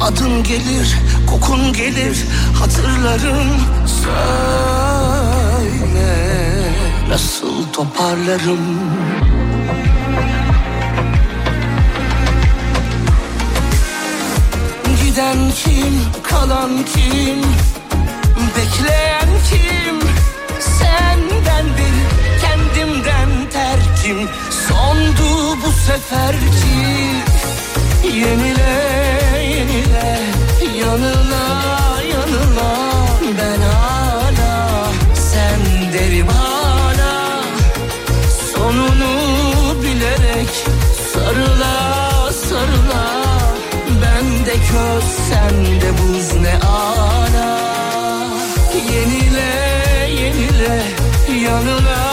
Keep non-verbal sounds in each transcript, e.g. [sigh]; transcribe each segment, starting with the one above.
Adın gelir, kokun gelir Hatırlarım. Söyle Nasıl toparlarım? Giden kim, kalan kim? Bekleyen kim? Senden bir kendimden terkim. Sondu bu seferki Yenile yenile yanıla yanıla Ben hala sen derim hala Sonunu bilerek sarıla sarıla. Ben de köz sen de buz ne ala. Yenile yenile yanıla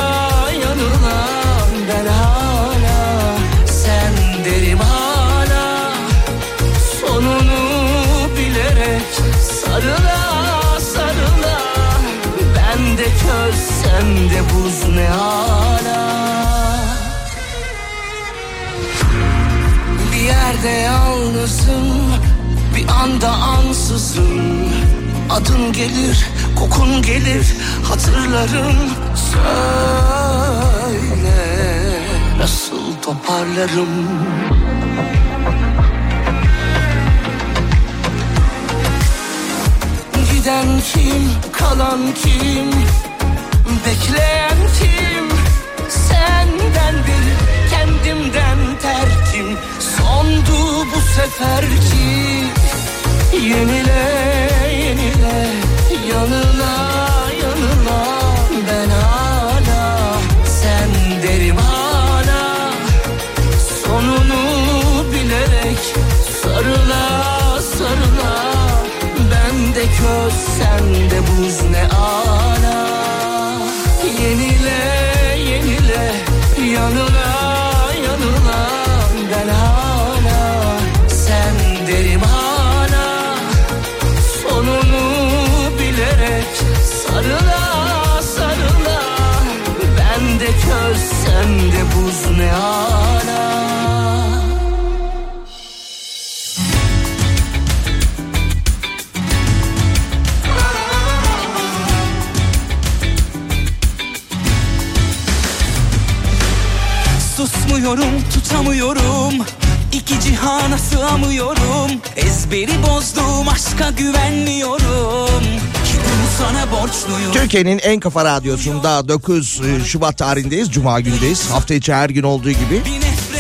Bir yerde yalnızım? Bir anda ansızın Adın gelir kokun gelir Hatırlarım. Söyle Nasıl toparlarım? Giden kim kalan kim? Bekleyen kim? Senden bir kendimden terkim Sondu bu seferki? Yenile yenile yanıla yanıla Ben hala sen derim hala Sonunu bilerek sarıla sarıla. Ben de köz sen de buz ne ala Türkiye'nin en kafa radyosunda 9 Şubat tarihindeyiz. Cuma gündeyiz. Hafta içi her gün olduğu gibi.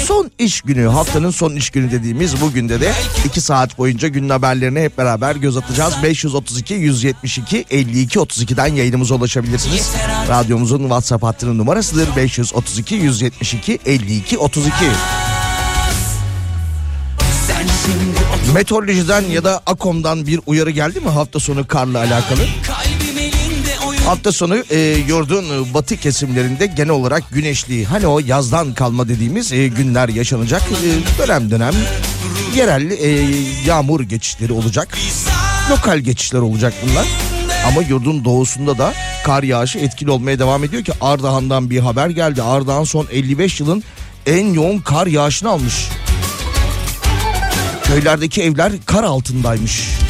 Son iş günü, haftanın son iş günü dediğimiz bugün de de 2 saat boyunca günün haberlerine hep beraber göz atacağız. 532 172 52 32'den yayınımıza ulaşabilirsiniz. Radyomuzun WhatsApp hattının numarasıdır 532 172 52 32. Sen şimdi Meteorolojiden ya da Akom'dan bir uyarı geldi mi hafta sonu karla alakalı? Hafta sonu e, yurdun batı kesimlerinde genel olarak güneşli hani o yazdan kalma dediğimiz e, günler yaşanacak. E, dönem dönem yerel e, yağmur geçişleri olacak. Lokal geçişler olacak bunlar. Ama yurdun doğusunda da kar yağışı etkili olmaya devam ediyor ki Ardahan'dan bir haber geldi. Ardahan son 55 yılın en yoğun kar yağışını almış. Köylerdeki evler kar altındaymış.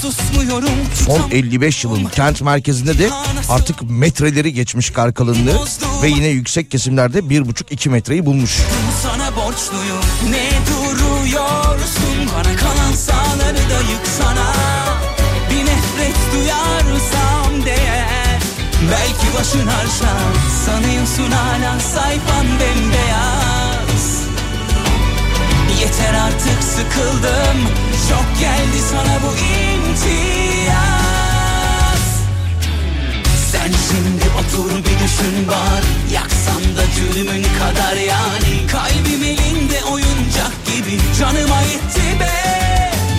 Son tutam 55 yılın kent merkezinde de artık metreleri geçmiş kar kalınlığı ve yine yüksek kesimlerde 1,5-2 metreyi bulmuş. sana borçluyum. Ne duruyorsun? Bana kalan sağları da yıksana. Bir nefret duyarsam değer Belki başın harşan sanıyorsun hala sayfan bembeyaz. Yeter artık sıkıldım Çok geldi sana bu imtiyaz. Sen şimdi otur bir düşün var Yaksan da cürmün kadar yani. Kalbim elinde oyuncak gibi. Canıma yetti be.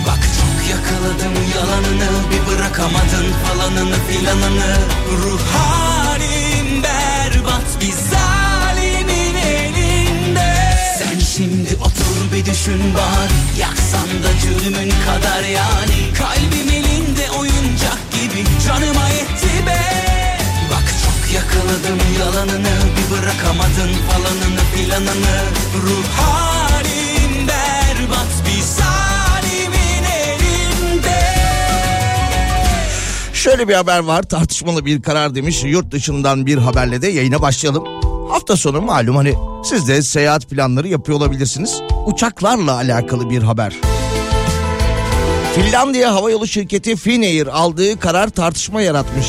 Bak çok yakaladım yalanını. Bir bırakamadın falanını filanını. Ruh halim berbat. Bir bir düşün bari Yaksan da cürmün kadar yani. Kalbim elinde oyuncak gibi. Canıma yetti be. Bak çok yakaladım yalanını. Bir bırakamadın falanını filanını. Ruh halim berbat bir zalimin elinde. Şöyle bir haber var tartışmalı bir karar demiş. Yurt dışından bir haberle de yayına başlayalım. Hafta sonu malum hani siz de seyahat planları yapıyor olabilirsiniz. Uçaklarla alakalı bir haber. Finlandiya havayolu şirketi Finnair aldığı karar tartışma yaratmış.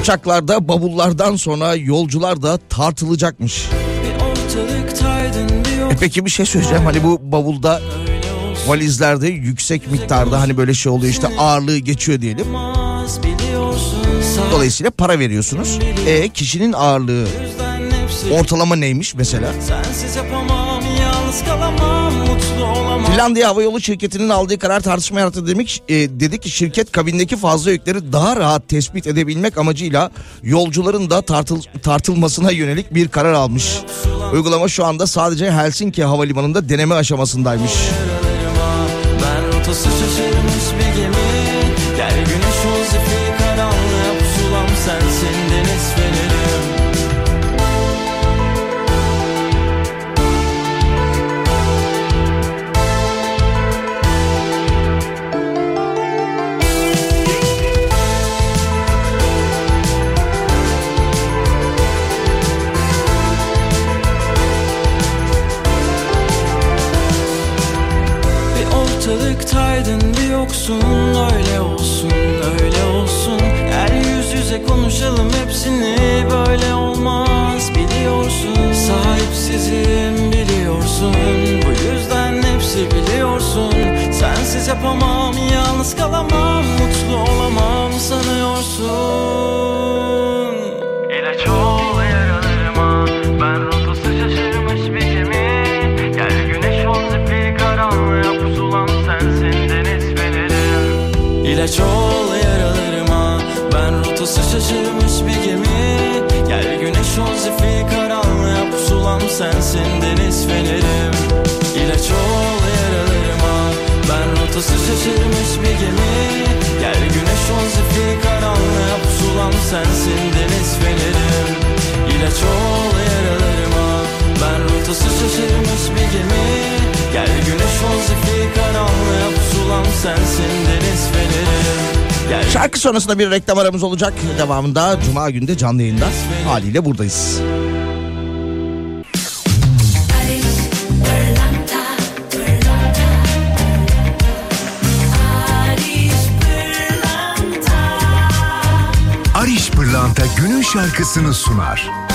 Uçaklarda bavullardan sonra yolcular da tartılacakmış. E peki bir şey söyleyeceğim hani bu bavulda valizlerde yüksek miktarda hani böyle şey oluyor işte ağırlığı geçiyor diyelim. Dolayısıyla para veriyorsunuz. E kişinin ağırlığı ortalama neymiş mesela? Yapamam kalamam Finlandiya Havayolu şirketinin aldığı karar tartışma yarattı demek. E, dedi ki şirket kabindeki fazla yükleri daha rahat tespit edebilmek amacıyla yolcuların da tartıl, tartılmasına yönelik bir karar almış. Uygulama şu anda sadece Helsinki Havalimanı'nda deneme aşamasındaymış. Ben şaşırmış bir gemi. Gel güneş ol zifiri karanlığa Pusulam sensin deniz fenerim İlaç ol yaralarıma. Ben rotası şaşırmış bir gemi. Gel güneş ol zifiri karanlığa Pusulam sensin deniz fenerim Şarkı sonrasında bir reklam aramız olacak. Devamında Cuma günde canlı yayında haliyle buradayız. Pırlanta günün şarkısını sunar.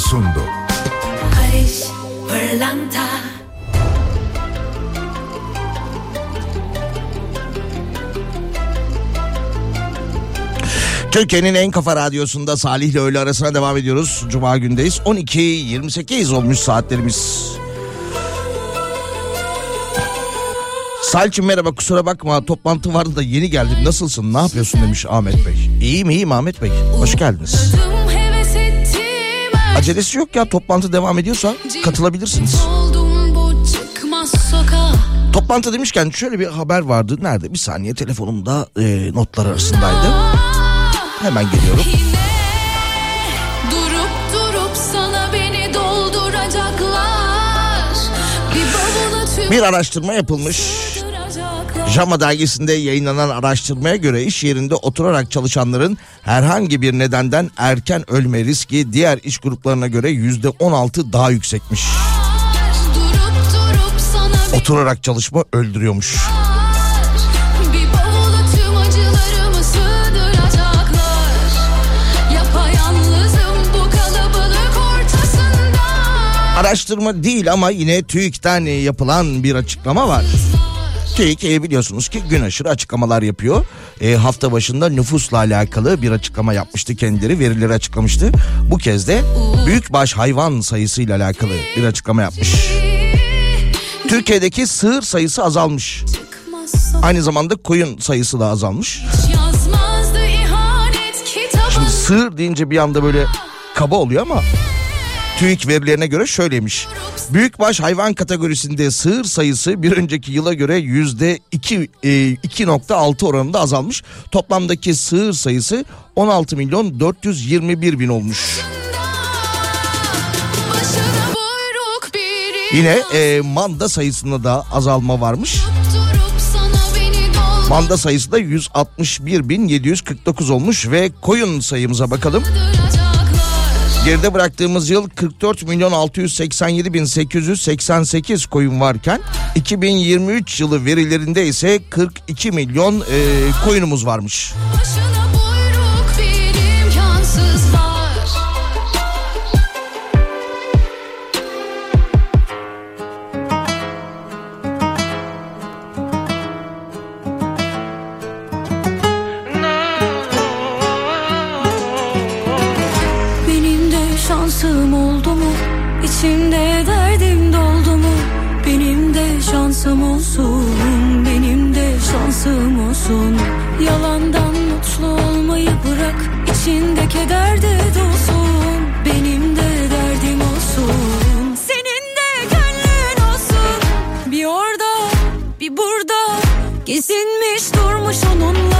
Sundu. Barış Pırlanta Türkiye'nin en kafa radyosunda Salih ile öğle arasına devam ediyoruz. Cuma gündeyiz. 12.28 olmuş saatlerimiz. Salçım merhaba kusura bakma toplantı vardı da yeni geldim. Nasılsın ne yapıyorsun demiş Ahmet Bey. İyiyim iyiyim Ahmet Bey. Hoş geldiniz. Acelesi yok ya toplantı devam ediyorsa katılabilirsiniz. Toplantı demişken şöyle bir haber vardı. Nerede? Bir saniye telefonumda e, notlar arasındaydı. Hemen geliyorum. Bir araştırma yapılmış. JAMA dergisinde yayınlanan araştırmaya göre iş yerinde oturarak çalışanların herhangi bir nedenden erken ölme riski diğer iş gruplarına göre yüzde 16 daha yüksekmiş. Oturarak çalışma öldürüyormuş. Araştırma değil ama yine TÜİK'ten yapılan bir açıklama var. TÜİK e, biliyorsunuz ki gün aşırı açıklamalar yapıyor. E, hafta başında nüfusla alakalı bir açıklama yapmıştı kendileri verileri açıklamıştı. Bu kez de büyükbaş hayvan sayısıyla alakalı bir açıklama yapmış. Türkiye'deki sığır sayısı azalmış. Aynı zamanda koyun sayısı da azalmış. Şimdi sığır deyince bir anda böyle kaba oluyor ama TÜİK verilerine göre şöyleymiş. Büyükbaş hayvan kategorisinde sığır sayısı bir önceki yıla göre yüzde iki, e, 2.6 oranında azalmış. Toplamdaki sığır sayısı 16 milyon 421 bin olmuş. Yine e, manda sayısında da azalma varmış. Manda sayısı da 161 bin 749 olmuş ve koyun sayımıza bakalım. dolduracaklar Geride bıraktığımız yıl 44 milyon 687 bin 888 koyun varken 2023 yılı verilerinde ise 42 milyon e, koyunumuz varmış. Başına İçimde derdim doldu mu? Benim de şansım olsun. Benim de şansım olsun. Yalandan mutlu olmayı bırak. İçinde keder de dolsun. Benim de derdim olsun. Senin de gönlün olsun. Bir orada, bir burada. Gezinmiş durmuş onunla.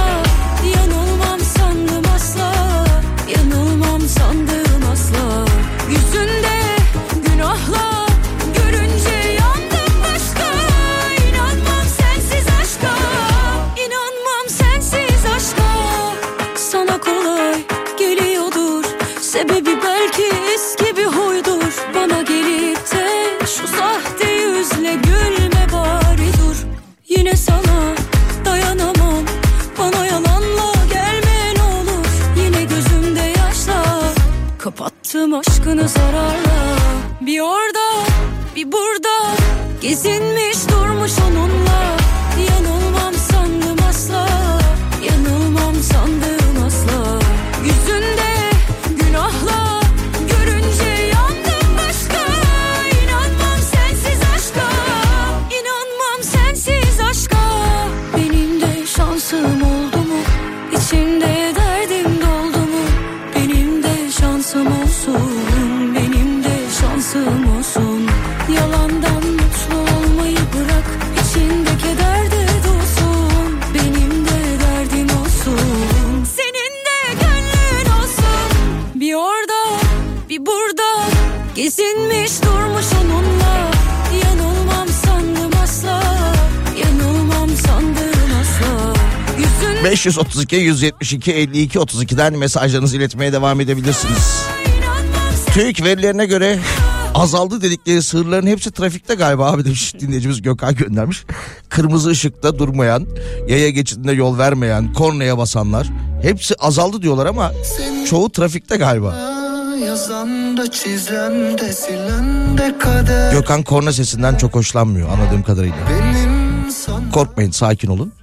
Kapattım aşkını zararla. Bir orada bir burada. Gezinmiş durmuş onunla. 532 172 52 32'den mesajlarınızı iletmeye devam edebilirsiniz. TÜİK verilerine göre azaldı dedikleri sığırların hepsi trafikte galiba abi demiş [laughs] dinleyicimiz Gökhan göndermiş. Kırmızı ışıkta durmayan, yaya geçidinde yol vermeyen, kornaya basanlar hepsi azaldı diyorlar ama çoğu trafikte galiba. yazan da çizen de silen de kader Gökhan korna sesinden çok hoşlanmıyor anladığım kadarıyla. Korkmayın sakin olun.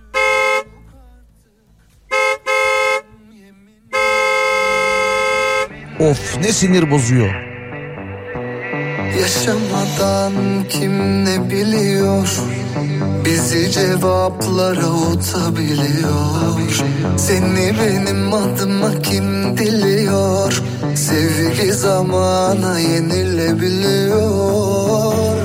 Of ne sinir bozuyor. Yaşamadan kim ne biliyor? Bizi cevaplara utabiliyor. Seni benim adıma kim diliyor? Sevgi zamana yenilebiliyor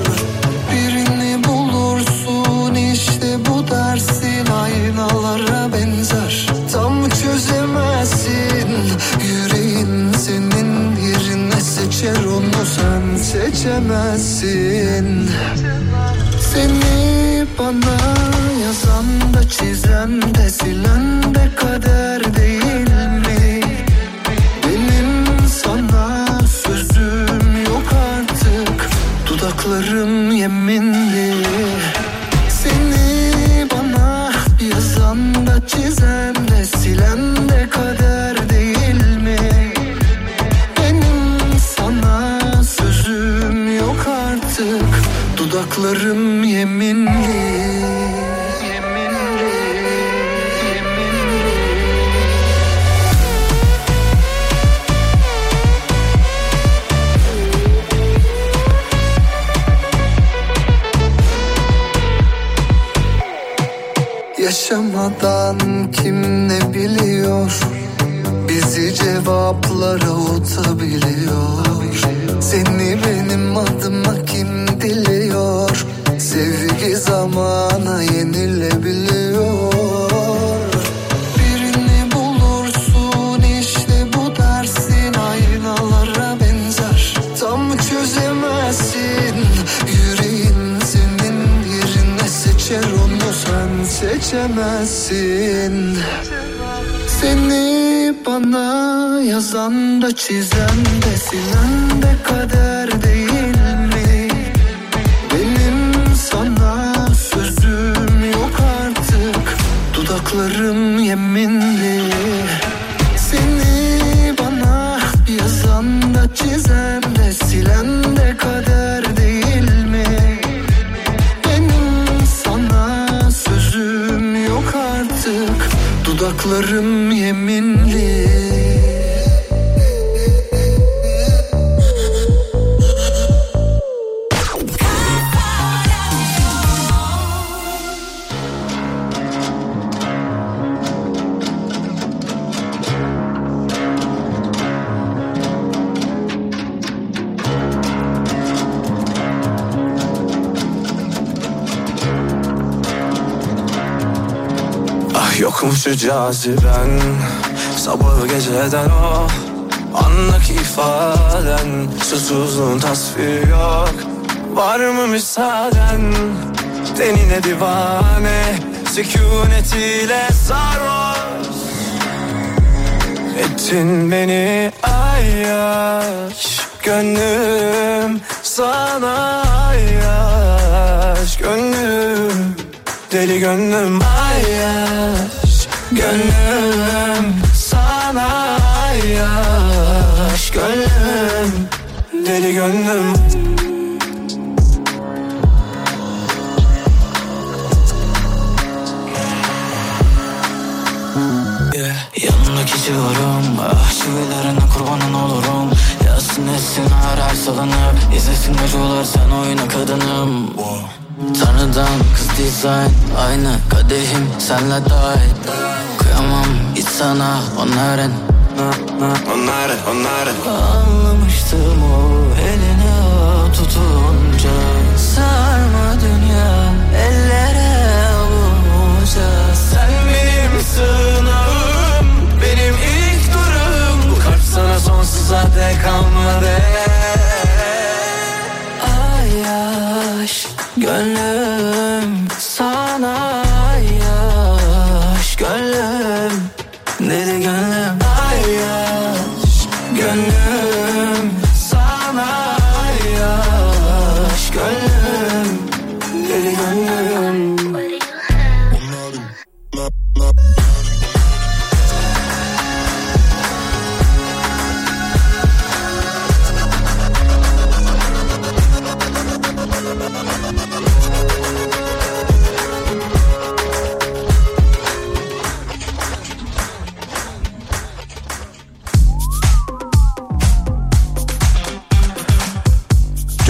seçer onu sen seçemezsin. Seni bana yazan da çizen de silen de kader değil mi? Benim sana sözüm yok artık. Dudaklarım yeminli. Seni bana yazan da çizen de silen de kader Dudaklarım yeminli Yaşamadan kim ne biliyor? Bizi cevaplara utabiliyor Seni benim adıma kim diliyor Sevgi zamana yenilebiliyor. Birini bulursun işte bu dersin. Aynalara benzer Tam çözemezsin. Yüreğin senin yerine seçer onu sen seçemezsin. Seni bana yazan da çizen de silen de kader değil Dudaklarım yeminli. Seni bana yazan da çizen de silen de kader değil mi? Benim sana sözüm yok artık. Dudaklarım yeminli şu caziben Sabahı geceden o Andaki ifaden. Susuzluğun tasviri yok Var mı müsaaden? Denine divane Sükunetiyle sarhoş. Ettin beni ayyaş Gönlüm sana ayyaş Gönlüm Deli gönlüm ayyaş Gönlüm sana ayyaş Gönlüm Deli gönlüm Yeah. Yanındaki civarım Ah çivilerine kurbanın olurum Yazsın etsin her ay salınıp İzlesin acılar sen oyna kadınım. Tanrıdan kız dizayn Aynı kadehim senle dahil. Kıyamam hiç sana onların Onların onların Anlamıştım o elini tutunca. Sarma dünya ellere avuca Sen benim dek kalmadı. Ay yaş Gönlüm sana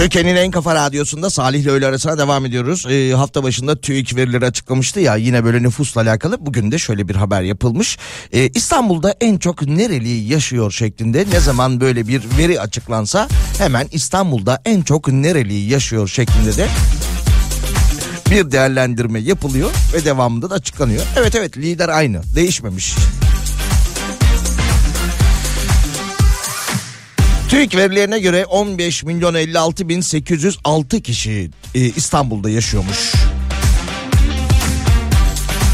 Türkiye'nin en kafa radyosunda Salih ile öğle arasına devam ediyoruz. Ee, hafta başında TÜİK verileri açıklamıştı ya yine böyle nüfusla alakalı. Bugün de şöyle bir haber yapılmış. Ee, İstanbul'da en çok nereli yaşıyor şeklinde ne zaman böyle bir veri açıklansa hemen İstanbul'da en çok nereli yaşıyor şeklinde de bir değerlendirme yapılıyor ve devamında da açıklanıyor. Evet evet lider aynı değişmemiş. TÜİK verilerine göre 15 milyon 56 bin 806 kişi e, İstanbul'da yaşıyormuş.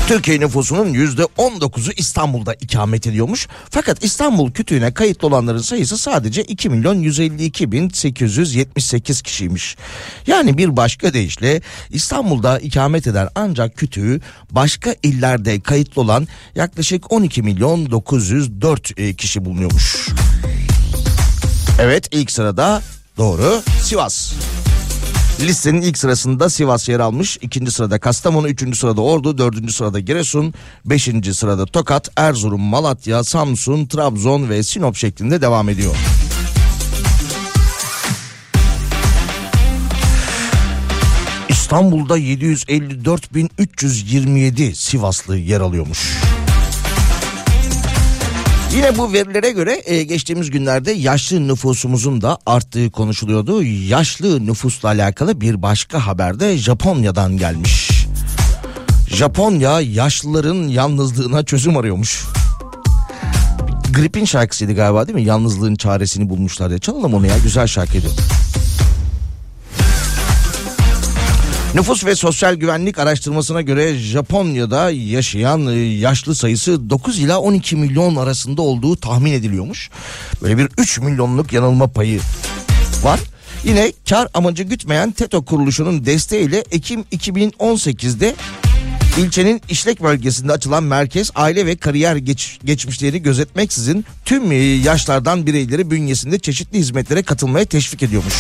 Türkiye nüfusunun yüzde 19'u İstanbul'da ikamet ediyormuş. Fakat İstanbul kütüğüne kayıtlı olanların sayısı sadece 2 milyon 152 bin 878 kişiymiş. Yani bir başka deyişle İstanbul'da ikamet eden ancak kütüğü başka illerde kayıtlı olan yaklaşık 12 milyon 904 e, kişi bulunuyormuş. Evet ilk sırada doğru Sivas. Listenin ilk sırasında Sivas yer almış. ikinci sırada Kastamonu, üçüncü sırada Ordu, dördüncü sırada Giresun, beşinci sırada Tokat, Erzurum, Malatya, Samsun, Trabzon ve Sinop şeklinde devam ediyor. İstanbul'da 754.327 Sivaslı yer alıyormuş. Yine bu verilere göre e, geçtiğimiz günlerde yaşlı nüfusumuzun da arttığı konuşuluyordu. Yaşlı nüfusla alakalı bir başka haber de Japonya'dan gelmiş. Japonya yaşlıların yalnızlığına çözüm arıyormuş. Grip'in şarkısıydı galiba değil mi? Yalnızlığın çaresini bulmuşlar diye. Çalalım onu ya güzel şarkıydı. Nüfus ve Sosyal Güvenlik Araştırmasına göre Japonya'da yaşayan e, yaşlı sayısı 9 ila 12 milyon arasında olduğu tahmin ediliyormuş. Böyle bir 3 milyonluk yanılma payı var. Yine kar amacı gütmeyen TETO kuruluşunun desteğiyle Ekim 2018'de İlçenin işlek bölgesinde açılan merkez aile ve kariyer geç, geçmişleri gözetmeksizin tüm e, yaşlardan bireyleri bünyesinde çeşitli hizmetlere katılmaya teşvik ediyormuş.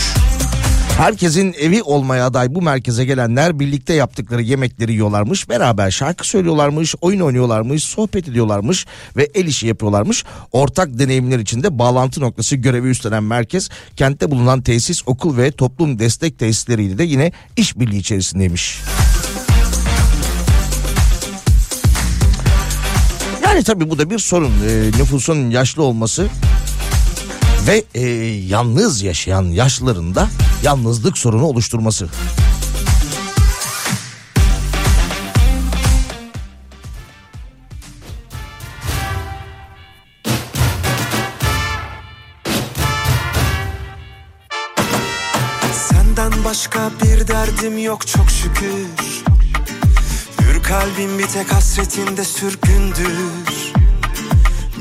Herkesin evi olmaya aday bu merkeze gelenler birlikte yaptıkları yemekleri yiyorlarmış. Beraber şarkı söylüyorlarmış, oyun oynuyorlarmış, sohbet ediyorlarmış ve el işi yapıyorlarmış. Ortak deneyimler içinde bağlantı noktası görevi üstlenen merkez kentte bulunan tesis, okul ve toplum destek tesisleriyle de yine işbirliği içerisindeymiş. Yani tabii bu da bir sorun. E, nüfusun yaşlı olması ve e, yalnız yaşayan yaşlıların da yalnızlık sorunu oluşturması. Senden başka bir derdim yok çok şükür Hür kalbim bir tek hasretinde sürgündür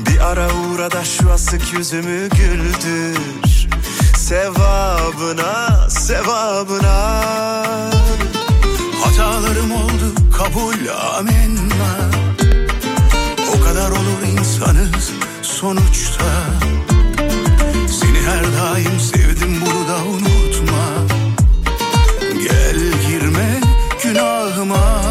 Bir ara uğra da şu asık yüzümü güldür. Sevabına, sevabına. Hatalarım oldu kabul amenna. O kadar olur insanız sonuçta. Seni her daim sevdim bunu da unutma. Gel girme günahıma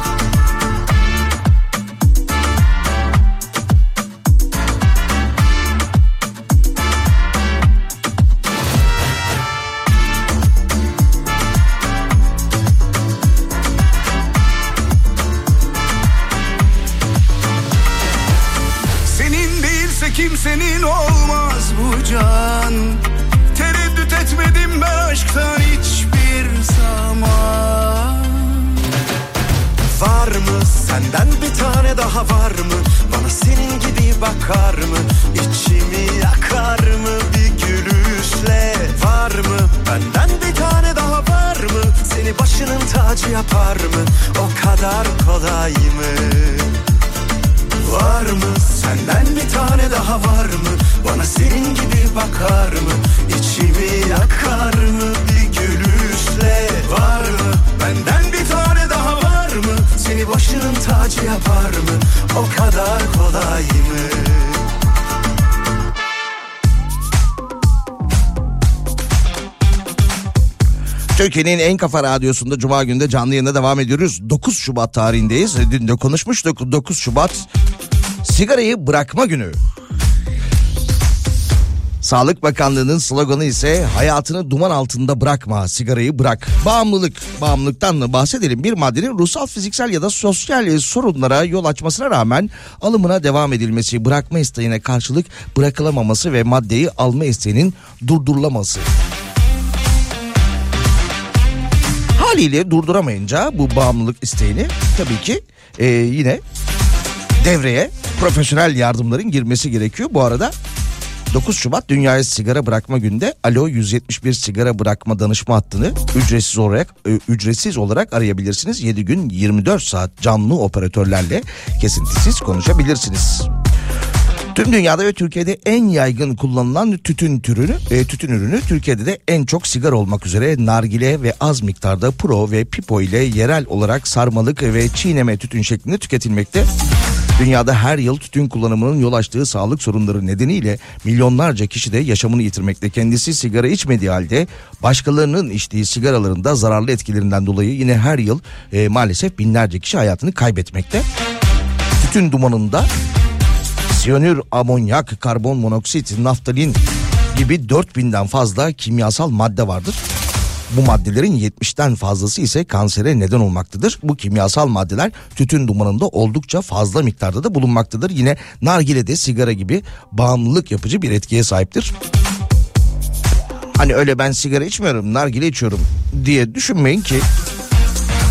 tane daha var mı? Bana senin gibi bakar mı? İçimi yakar mı bir gülüşle? Var mı benden bir tane daha var mı? Seni başının tacı yapar mı? O kadar kolay mı? Türkiye'nin en kafa radyosunda Cuma günde canlı yayına devam ediyoruz. 9 Şubat tarihindeyiz. Dün de konuşmuştuk. 9 Şubat sigarayı bırakma günü. Sağlık Bakanlığı'nın sloganı ise hayatını duman altında bırakma, sigarayı bırak. Bağımlılık, bağımlılıktan da bahsedelim. Bir maddenin ruhsal, fiziksel ya da sosyal sorunlara yol açmasına rağmen alımına devam edilmesi, bırakma isteğine karşılık bırakılamaması ve maddeyi alma isteğinin durdurulaması. Haliyle durduramayınca bu bağımlılık isteğini tabii ki e, yine devreye profesyonel yardımların girmesi gerekiyor. Bu arada 9 Şubat Dünyaya Sigara Bırakma Günü'nde Alo 171 sigara bırakma danışma hattını ücretsiz olarak e, ücretsiz olarak arayabilirsiniz. 7 gün 24 saat canlı operatörlerle kesintisiz konuşabilirsiniz. Tüm dünyada ve Türkiye'de en yaygın kullanılan tütün türünü, e, tütün ürünü Türkiye'de de en çok sigara olmak üzere nargile ve az miktarda pro ve pipo ile yerel olarak sarmalık ve çiğneme tütün şeklinde tüketilmekte. Dünyada her yıl tütün kullanımının yol açtığı sağlık sorunları nedeniyle milyonlarca kişi de yaşamını yitirmekte. Kendisi sigara içmediği halde başkalarının içtiği sigaraların da zararlı etkilerinden dolayı yine her yıl e, maalesef binlerce kişi hayatını kaybetmekte. Tütün dumanında siyanür, amonyak, karbon monoksit, naftalin gibi 4000'den fazla kimyasal madde vardır. Bu maddelerin 70'ten fazlası ise kansere neden olmaktadır. Bu kimyasal maddeler tütün dumanında oldukça fazla miktarda da bulunmaktadır. Yine nargile de sigara gibi bağımlılık yapıcı bir etkiye sahiptir. Hani öyle ben sigara içmiyorum, nargile içiyorum diye düşünmeyin ki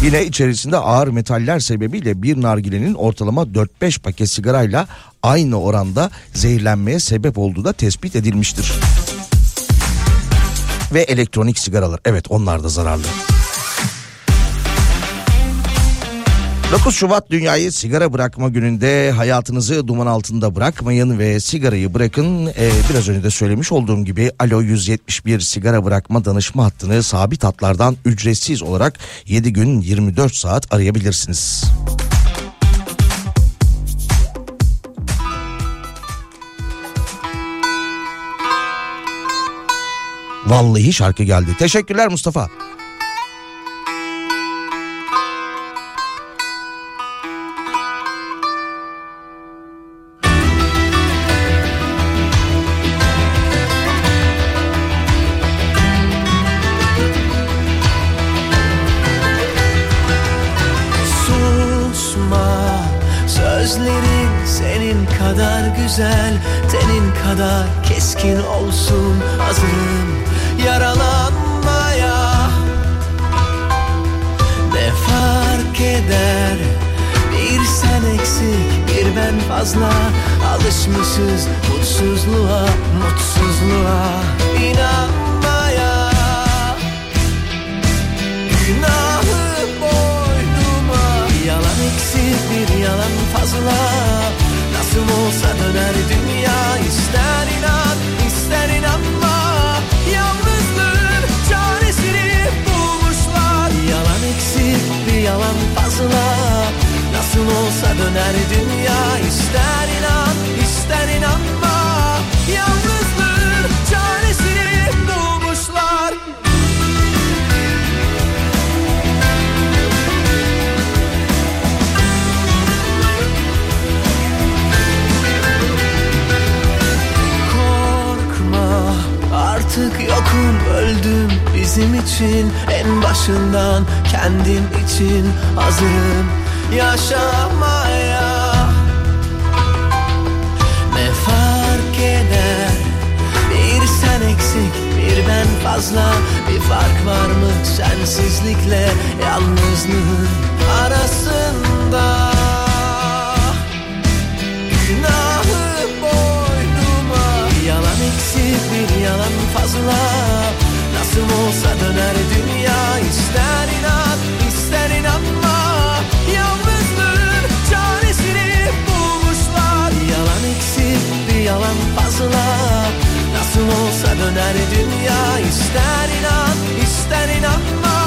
Yine içerisinde ağır metaller sebebiyle bir nargilenin ortalama 4-5 paket sigarayla aynı oranda zehirlenmeye sebep olduğu da tespit edilmiştir. Ve elektronik sigaralar evet onlar da zararlı. 9 Şubat Dünyayı Sigara Bırakma Günü'nde hayatınızı duman altında bırakmayın ve sigarayı bırakın. Ee, biraz önce de söylemiş olduğum gibi Alo 171 sigara bırakma danışma hattını sabit hatlardan ücretsiz olarak 7 gün 24 saat arayabilirsiniz. Vallahi şarkı geldi. Teşekkürler Mustafa. Fazla. Alışmışız mutsuzluğa Mutsuzluğa. İnanmaya Günahı boynuma yalan eksik bir yalan fazla Nasıl olsa döner dünya ister inan ister inanma Yalnızlığın çaresini bulmuşlar yalan eksik bir yalan fazla olsa döner dünya. İster inan ister inanma. Yalnızlığın çaresini bulmuşlar. Korkma Artık yokum. Öldüm bizim için. En başından kendim için hazırım yaşamaya Ne fark eder? Bir sen eksik bir ben fazla. Bir fark var mı? Sensizlikle yalnızlığın arasında. Günahı boynuma. Yalan eksik bir yalan fazla. Nasıl olsa döner dünya. İster inan ister inanma yalan fazla. Nasıl olsa döner dünya ister inan ister inanma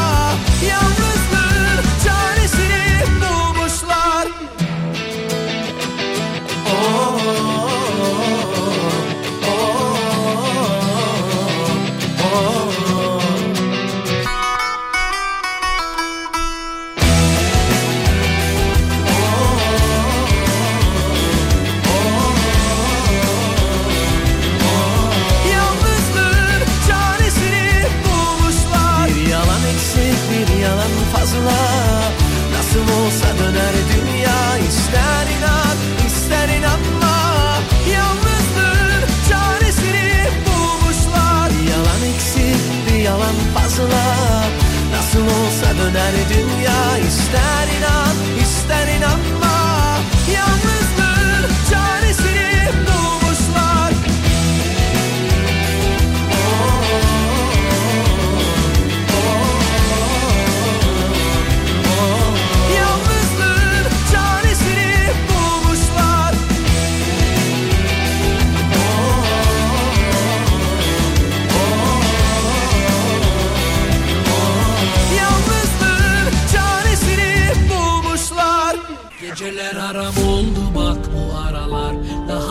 dünya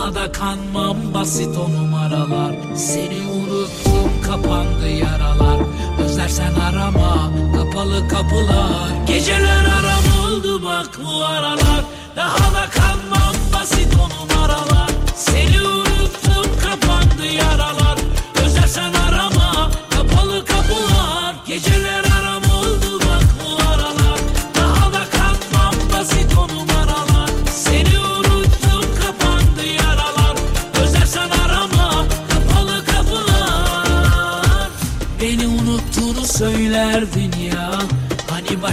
Daha da kanmam basit o numaralar. Seni unuttum kapandı yaralar. Özlersen arama kapalı kapılar. Geceler aram oldu bak bu aralar. Daha da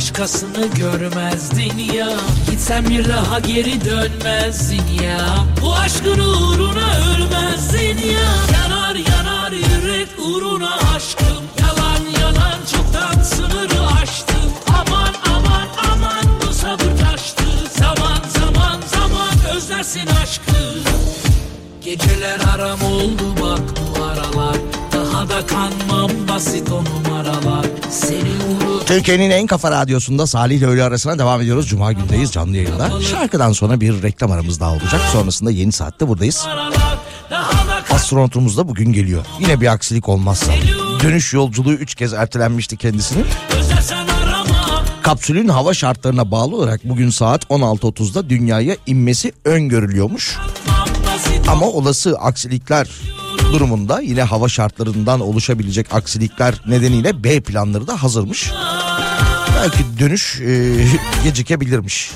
başkasını görmezdin ya Gitsen bir daha geri dönmezdin ya Bu aşkın uğruna ölmezdin ya Yanar yanar yürek uğruna aşkım. Yalan yalan çoktan sınırı aştım. Aman aman aman bu sabır taştı. Zaman zaman zaman özlersin aşkı. Geceler aram oldu bak bu aralar. Daha da kanmam basit o numaralar. Seni unut Türkiye'nin en kafa radyosunda Salih ile öğle arasına devam ediyoruz. Cuma gündeyiz canlı yayında. Şarkıdan sonra bir reklam aramız daha olacak. Sonrasında yeni saatte buradayız. Astronotumuz da bugün geliyor. Yine bir aksilik olmazsa. Dönüş yolculuğu 3 kez ertelenmişti arama Kapsülün hava şartlarına bağlı olarak bugün saat 16.30'da dünyaya inmesi öngörülüyormuş. Ama olası aksilikler durumunda yine hava şartlarından oluşabilecek aksilikler nedeniyle B planları da hazırmış. Belki dönüş e, [laughs] gecikebilirmiş.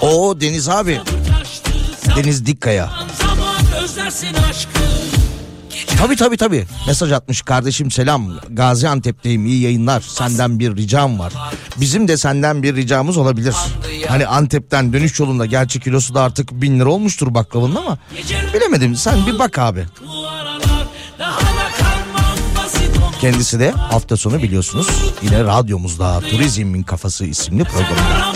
O Deniz abi. Deniz Dikkaya. Zaman özlersin aşkım Tabii tabii tabii. Mesaj atmış kardeşim selam. Gaziantep'teyim iyi yayınlar. Senden bir ricam var. Bizim de senden bir ricamız olabilir. Hani Antep'ten dönüş yolunda gerçi kilosu da artık bin lira olmuştur baklavının ama bilemedim sen bir bak abi. Kendisi de hafta sonu biliyorsunuz yine radyomuzda Turizmin Kafası isimli programında.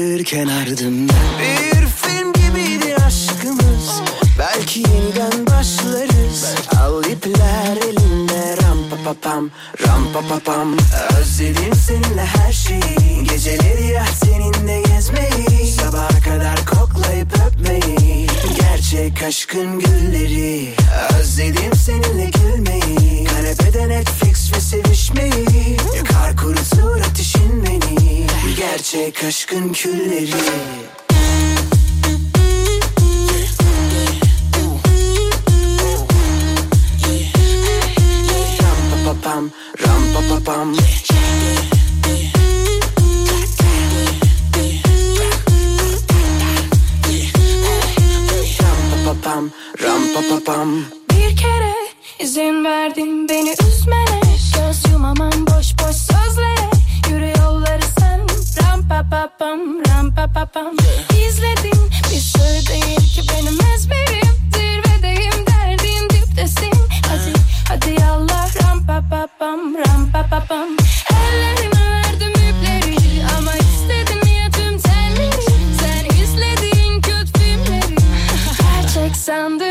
Bırakırken ardımda Bir film gibiydi aşkımız. Belki yeniden başlarız. Al ipler elinde rampa pa pam ram pa pa pam. Özledim seninle her şeyi. Geceleri ya seninle gezmeyi. Sabaha kadar koklayıp öpmeyi. Gerçek aşkın gülleri. Özledim seninle gülmeyi. Kanepede Netflix ve sevişmeyi. Yakar ateşin beni Gerçek aşkın külleri Ram pa pa pam, pam. Ram pa pa pam. Bir kere izin verdin beni üzmene Göz yumamam boş boş sözlere pa pa pam ram pa pa pam İzledim bir sır değil ki benim ezberim. Zirvedeyim derdin diptesin. Hadi hadi Allah ram pa pa pam ram pa pa pam Ellerime verdim ipleri ama istedim ya tüm telleri. Sen izlediğin kötü filmleri. Gerçek sandın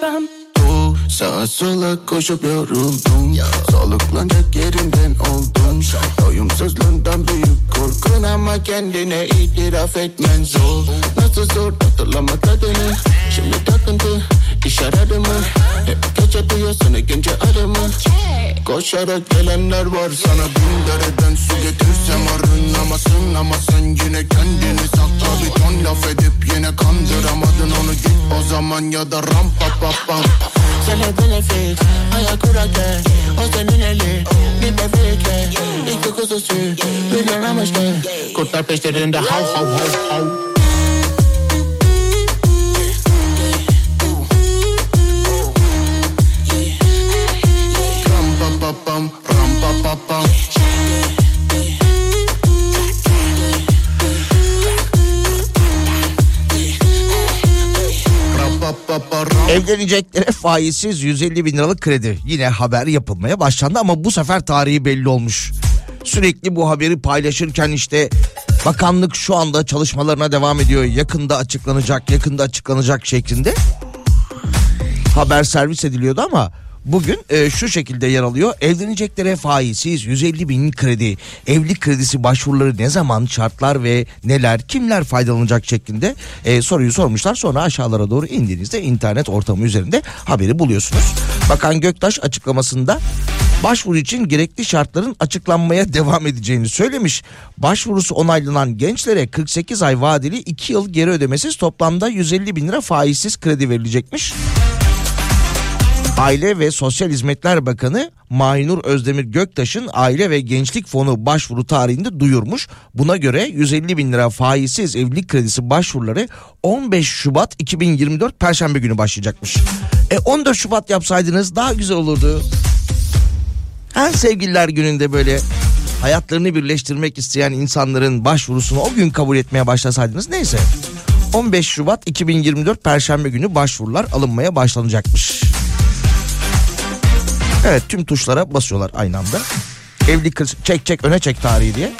pa pam. Sağa sola koşup yoruldum. Soluklanacak yerinden oldum. Doyumsuzluğundan büyük korkun ama kendine itiraf etmen zor. Nasıl zor hatırlama tadını Şimdi takıntı iş aradı mı? Hep gece duyuyorsun gence arımı Koşarak gelenler var sana. Bin dereden su getirsem arınamasın Ama sen yine kendini sakla bir ton laf edip yine kandıramadın onu. Git o zaman ya da ram pa pa pam hep benefit ayak kurarken o senin eli bir bebekle İki kuzusu. Bir yanamışken Kurtlar peşlerinde hav hav hav hav pam, ram pa pa pam. Evleneceklere faizsiz 150 bin liralık kredi. Yine haber yapılmaya başlandı ama bu sefer tarihi belli olmuş. Sürekli bu haberi paylaşırken işte bakanlık şu anda çalışmalarına devam ediyor. Yakında açıklanacak, yakında açıklanacak şeklinde haber servis ediliyordu ama bugün e, şu şekilde yer alıyor. Evleneceklere faizsiz 150 bin kredi, evlilik kredisi başvuruları ne zaman, şartlar ve neler, kimler faydalanacak şeklinde e, soruyu sormuşlar. Sonra aşağılara doğru indiğinizde internet ortamı üzerinde haberi buluyorsunuz. Bakan Göktaş açıklamasında başvuru için gerekli şartların açıklanmaya devam edeceğini söylemiş. Başvurusu onaylanan gençlere 48 ay vadeli 2 yıl geri ödemesiz toplamda 150 bin lira faizsiz kredi verilecekmiş. Aile ve Sosyal Hizmetler Bakanı Mahinur Özdemir Göktaş'ın Aile ve Gençlik Fonu başvuru tarihinde duyurmuş. Buna göre 150 bin lira faizsiz evlilik kredisi başvuruları 15 Şubat 2024 Perşembe günü başlayacakmış. E 14 Şubat yapsaydınız daha güzel olurdu. Her sevgililer gününde böyle hayatlarını birleştirmek isteyen insanların başvurusunu o gün kabul etmeye başlasaydınız neyse. 15 Şubat 2024 Perşembe günü başvurular alınmaya başlanacakmış. Evet tüm tuşlara basıyorlar aynı anda. Evlilik kredisi çek çek öne çek tarihi diye.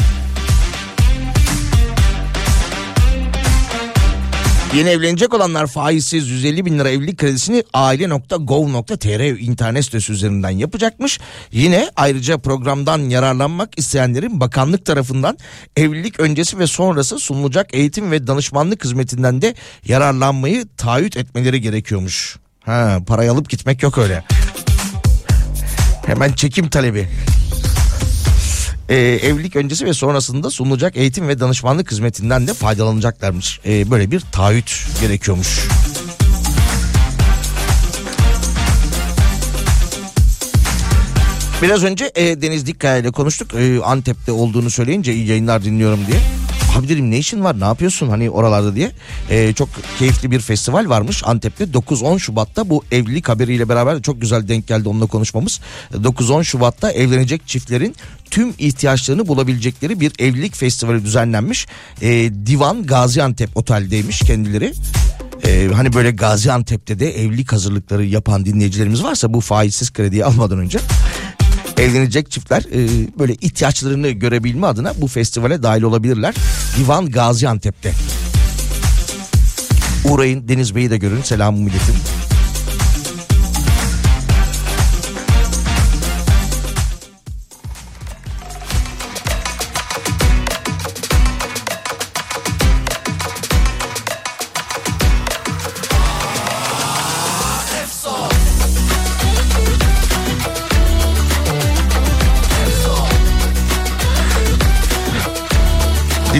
Yeni evlenecek olanlar faizsiz 150 bin lira evlilik kredisini aile.gov.tr internet sitesi üzerinden yapacakmış. Yine ayrıca programdan yararlanmak isteyenlerin bakanlık tarafından evlilik öncesi ve sonrası sunulacak eğitim ve danışmanlık hizmetinden de yararlanmayı taahhüt etmeleri gerekiyormuş. Ha, parayı alıp gitmek yok öyle. Hemen çekim talebi. Ee, evlilik öncesi ve sonrasında sunulacak eğitim ve danışmanlık hizmetinden de faydalanacaklarmış. Ee, böyle bir taahhüt gerekiyormuş. Biraz önce e, Deniz Dikkaya ile konuştuk. E, Antep'te olduğunu söyleyince iyi yayınlar dinliyorum diye. Abi dedim ne işin var ne yapıyorsun hani oralarda diye. Ee, çok keyifli bir festival varmış Antep'te 9-10 Şubat'ta bu evlilik haberiyle beraber çok güzel denk geldi onunla konuşmamız. 9-10 Şubat'ta evlenecek çiftlerin tüm ihtiyaçlarını bulabilecekleri bir evlilik festivali düzenlenmiş. Ee, Divan Gaziantep Otel'deymiş kendileri. Ee, hani böyle Gaziantep'te de evlilik hazırlıkları yapan dinleyicilerimiz varsa bu faizsiz krediyi almadan önce evlenecek çiftler e, böyle ihtiyaçlarını görebilme adına bu festivale dahil olabilirler. Divan Gaziantep'te. Uğrayın Deniz Bey'i de görün selamımı iletin.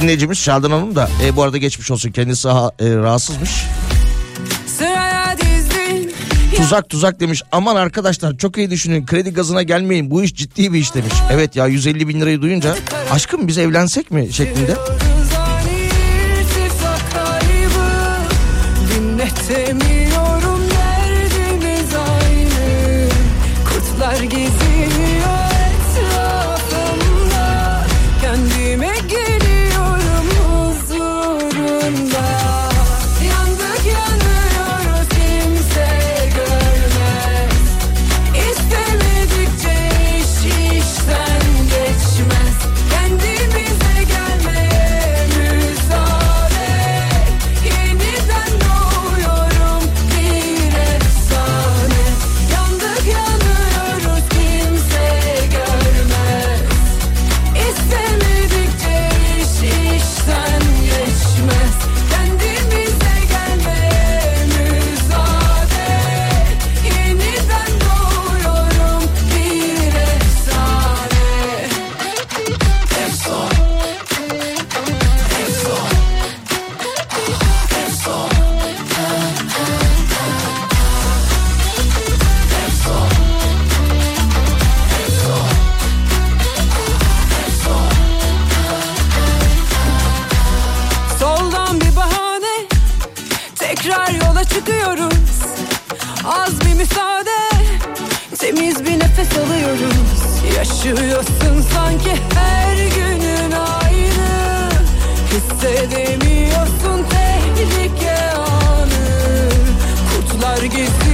Dinleyicimiz Şadan Hanım da e, bu arada geçmiş olsun kendisi ha, e, rahatsızmış. Tuzak tuzak demiş. Aman arkadaşlar çok iyi düşünün. Kredi gazına gelmeyin. Bu iş ciddi bir iş demiş. Evet ya 150 bin lirayı duyunca aşkım biz evlensek mi şeklinde. Yaşıyorsun sanki her günün aynı. Hissedemiyorsun tehlike anı. Kurtlar geziniyor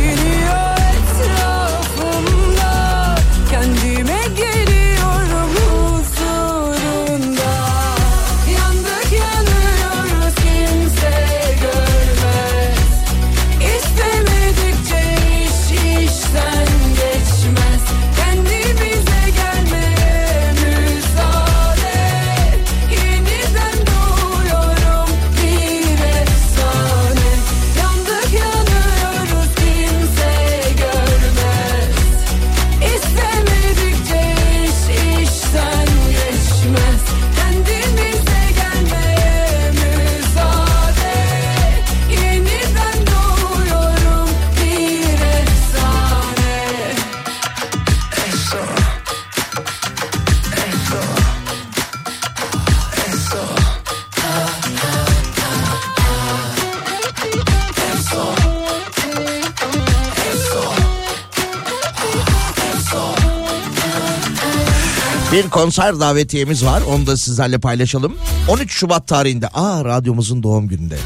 konser davetiyemiz var. Onu da sizlerle paylaşalım. 13 Şubat tarihinde. Aa radyomuzun doğum gününde.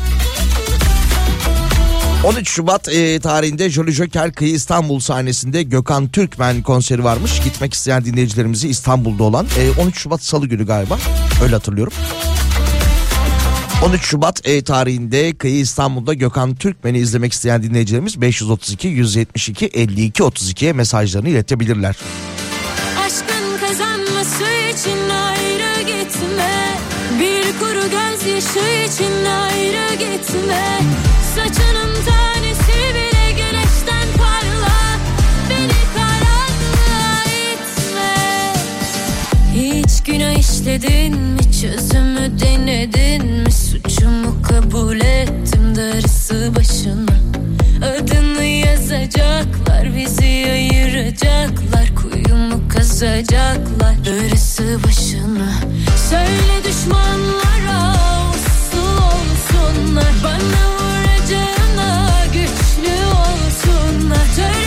13 Şubat e, tarihinde Jolly Joker Kıyı İstanbul sahnesinde Gökhan Türkmen konseri varmış. Gitmek isteyen dinleyicilerimizi İstanbul'da olan e, 13 Şubat Salı günü galiba. Öyle hatırlıyorum. 13 Şubat e, tarihinde Kıyı İstanbul'da Gökhan Türkmen'i izlemek isteyen dinleyicilerimiz 532 172 52 32'ye mesajlarını iletebilirler. Kazanması için ayrı gitme. Bir kuru gözyaşı için ayrı gitme. Saçının tanesi bile güneşten parla. Beni karanlığa itme. Hiç günah işledin mi? Çözümü denedin mi? Suçumu kabul ettim darısı başına Adını yazacaklar bizi ayıracaklar. Kuyumu kazacaklar. Örüsü başına Söyle düşmanlara uslu olsunlar. Bana vuracağına güçlü olsunlar. Töre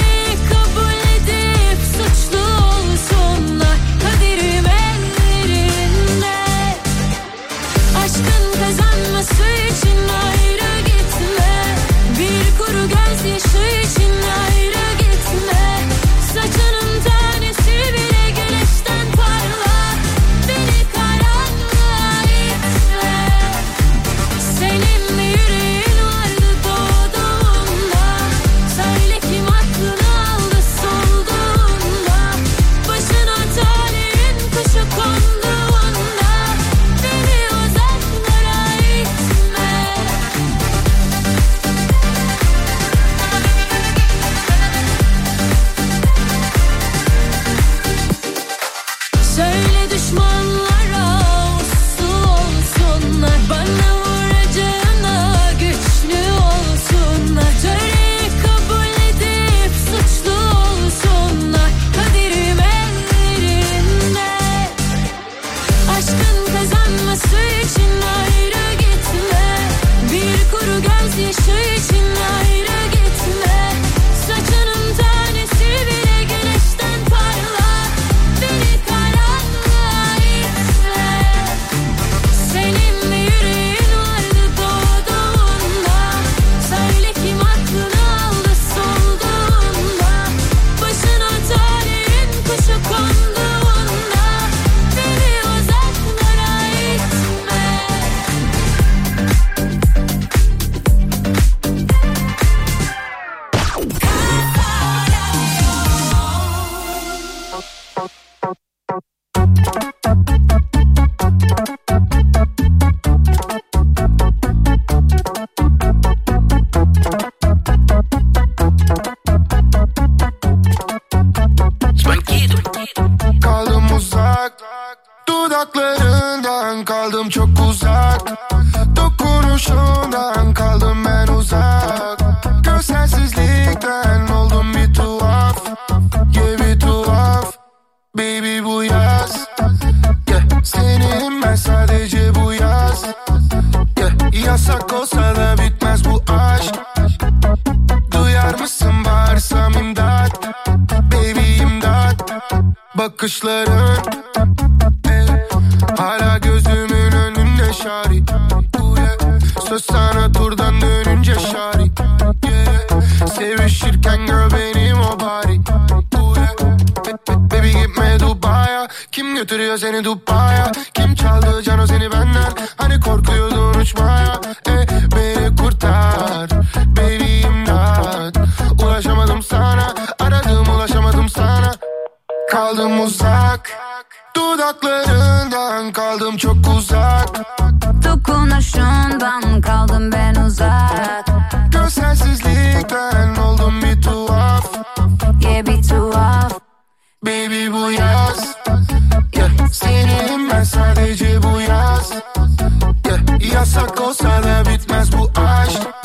Yeah bir tuhaf Baby bu yaz yeah. Senin ben sadece bu yaz yeah. Yasak olsa da bitmez bu aşk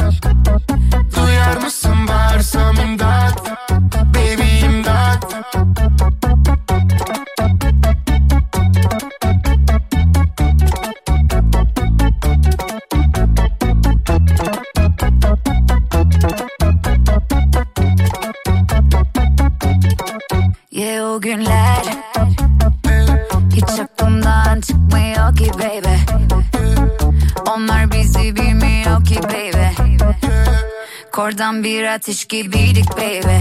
Kordan bir ateş gibiydik baby.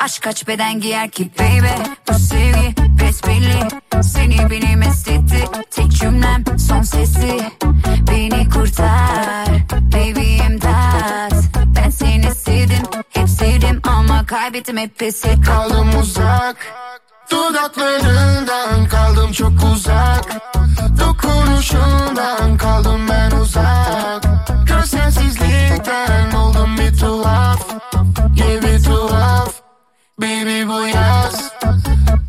Aşk kaç beden giyer ki baby? Bu sevgi besbelli. Seni beni mest etti Tek cümlem son sesi. Beni kurtar. Baby imdat. Ben seni sevdim Hep sevdim ama kaybettim hep pes ettim Kaldım uzak Dudaklarından kaldım çok uzak. Dokunuşundan kaldım ben uzak. Gözsensizlikten oldum bir tuhaf. Yeah bir tuhaf. Baby bu yaz.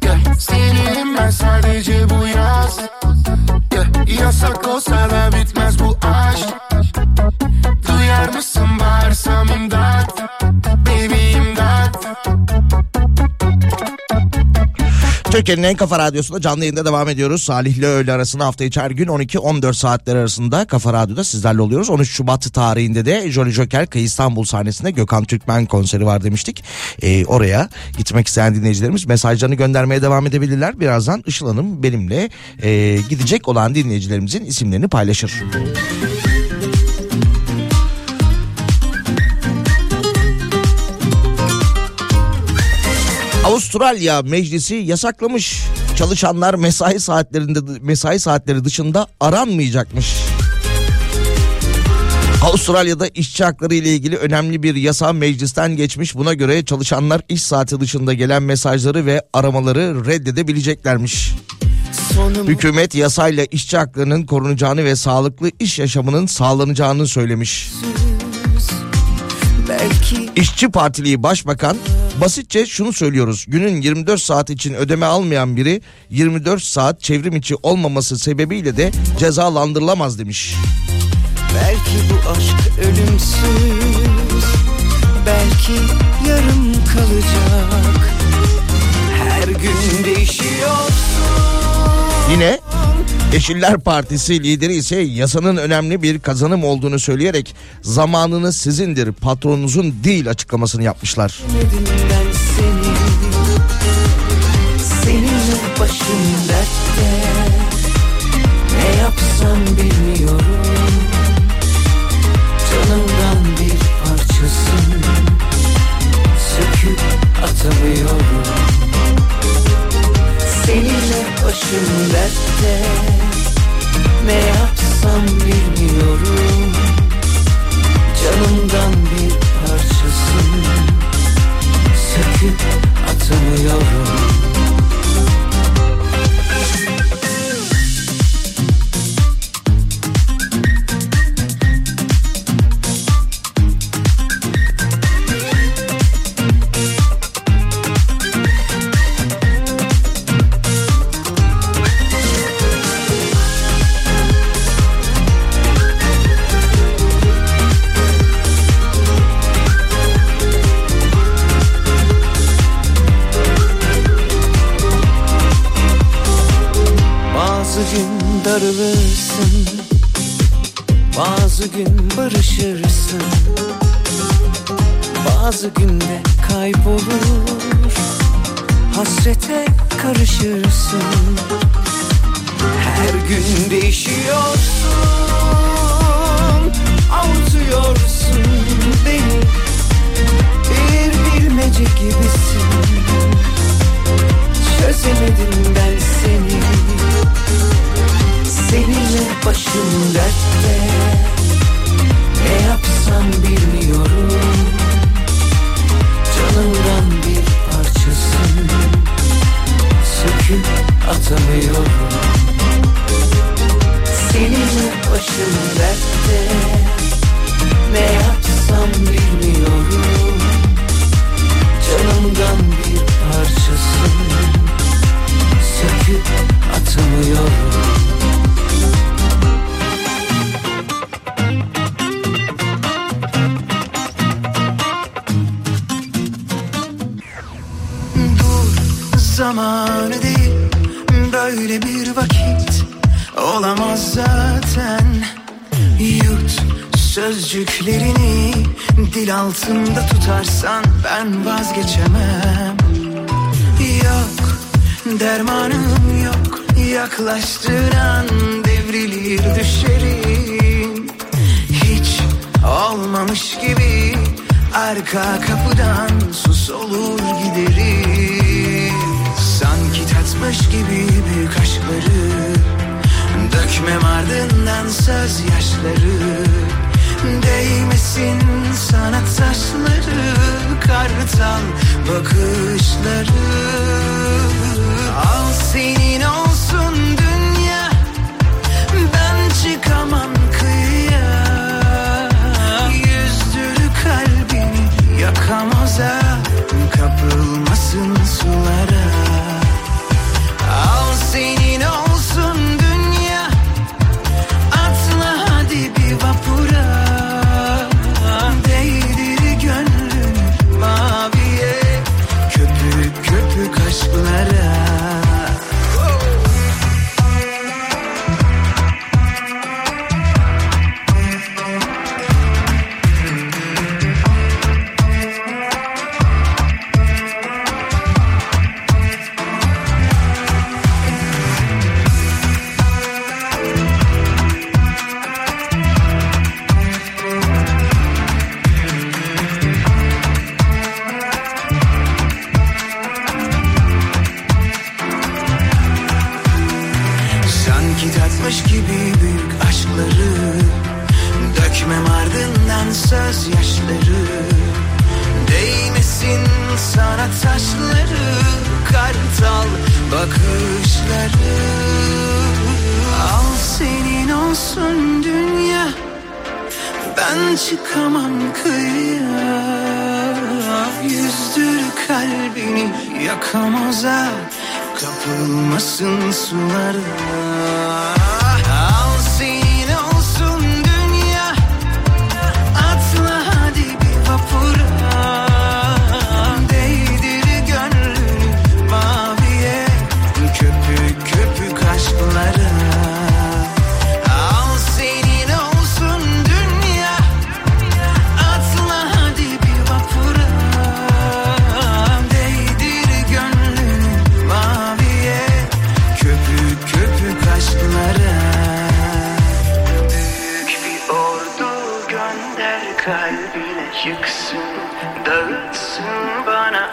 Yeah. Senin ben sadece bu yaz. Yeah. Yasak olsa da bitmez bu aşk. Duyar mısın bağırsam imdat? Baby imdat Türkiye'nin en kafa radyosunda canlı yayında devam ediyoruz. Salih ile öğle arasında hafta içi her gün 12-14 saatler arasında Kafa Radyo'da sizlerle oluyoruz. 13 Şubat tarihinde de Jolly Joker Kıyı İstanbul sahnesinde Gökhan Türkmen konseri var demiştik. Ee, oraya gitmek isteyen dinleyicilerimiz mesajlarını göndermeye devam edebilirler. Birazdan Işıl Hanım benimle e, gidecek olan dinleyicilerimizin isimlerini paylaşır. Avustralya Meclisi yasaklamış. Çalışanlar mesai saatlerinde mesai saatleri dışında aranmayacakmış. Avustralya'da işçi hakları ile ilgili önemli bir yasa meclisten geçmiş. Buna göre çalışanlar iş saati dışında gelen mesajları ve aramaları reddedebileceklermiş. Hükümet yasayla işçi haklarının korunacağını ve sağlıklı iş yaşamının sağlanacağını söylemiş. Belki İşçi Partili Başbakan basitçe şunu söylüyoruz. Günün 24 saat için ödeme almayan biri 24 saat çevrim içi olmaması sebebiyle de cezalandırılamaz demiş. Belki bu aşk ölümsüz Belki yarım kalacak Her gün değişiyorsun Yine Yeşiller Partisi lideri ise yasanın önemli bir kazanım olduğunu söyleyerek zamanınız sizindir patronunuzun değil açıklamasını yapmışlar. Atamıyorum başım dertte. Ne yapsam bilmiyorum. Canımdan bir parçasın. Söküp atamıyorum gün darılırsın Bazı gün barışırsın. Bazı günde kaybolur. Hasrete karışırsın. Her gün değişiyorsun. Avutuyorsun beni. Bir bilmece gibisin. Çözemedim ben seni Seninle başım dertte. Ne yapsam bilmiyorum. Canımdan bir parçasın. Söküp atamıyorum. Seninle başım dertte. Ne yapsam bilmiyorum. Canımdan bir parçasın. Söküp atamıyorum Böyle bir vakit olamaz zaten. Yut sözcüklerini dil altında tutarsan ben vazgeçemem. Yok dermanım yok yaklaştığın an devrilir düşerim Hiç olmamış gibi arka kapıdan sus olur giderim Tatmış gibi büyük aşkları Dökmem ardından söz yaşları Değmesin sana taşları Kartal bakışları. Al senin olsun dünya Ben çıkamam kıyıya. Yüzdür kalbini yakamoza Kapılmasın sulara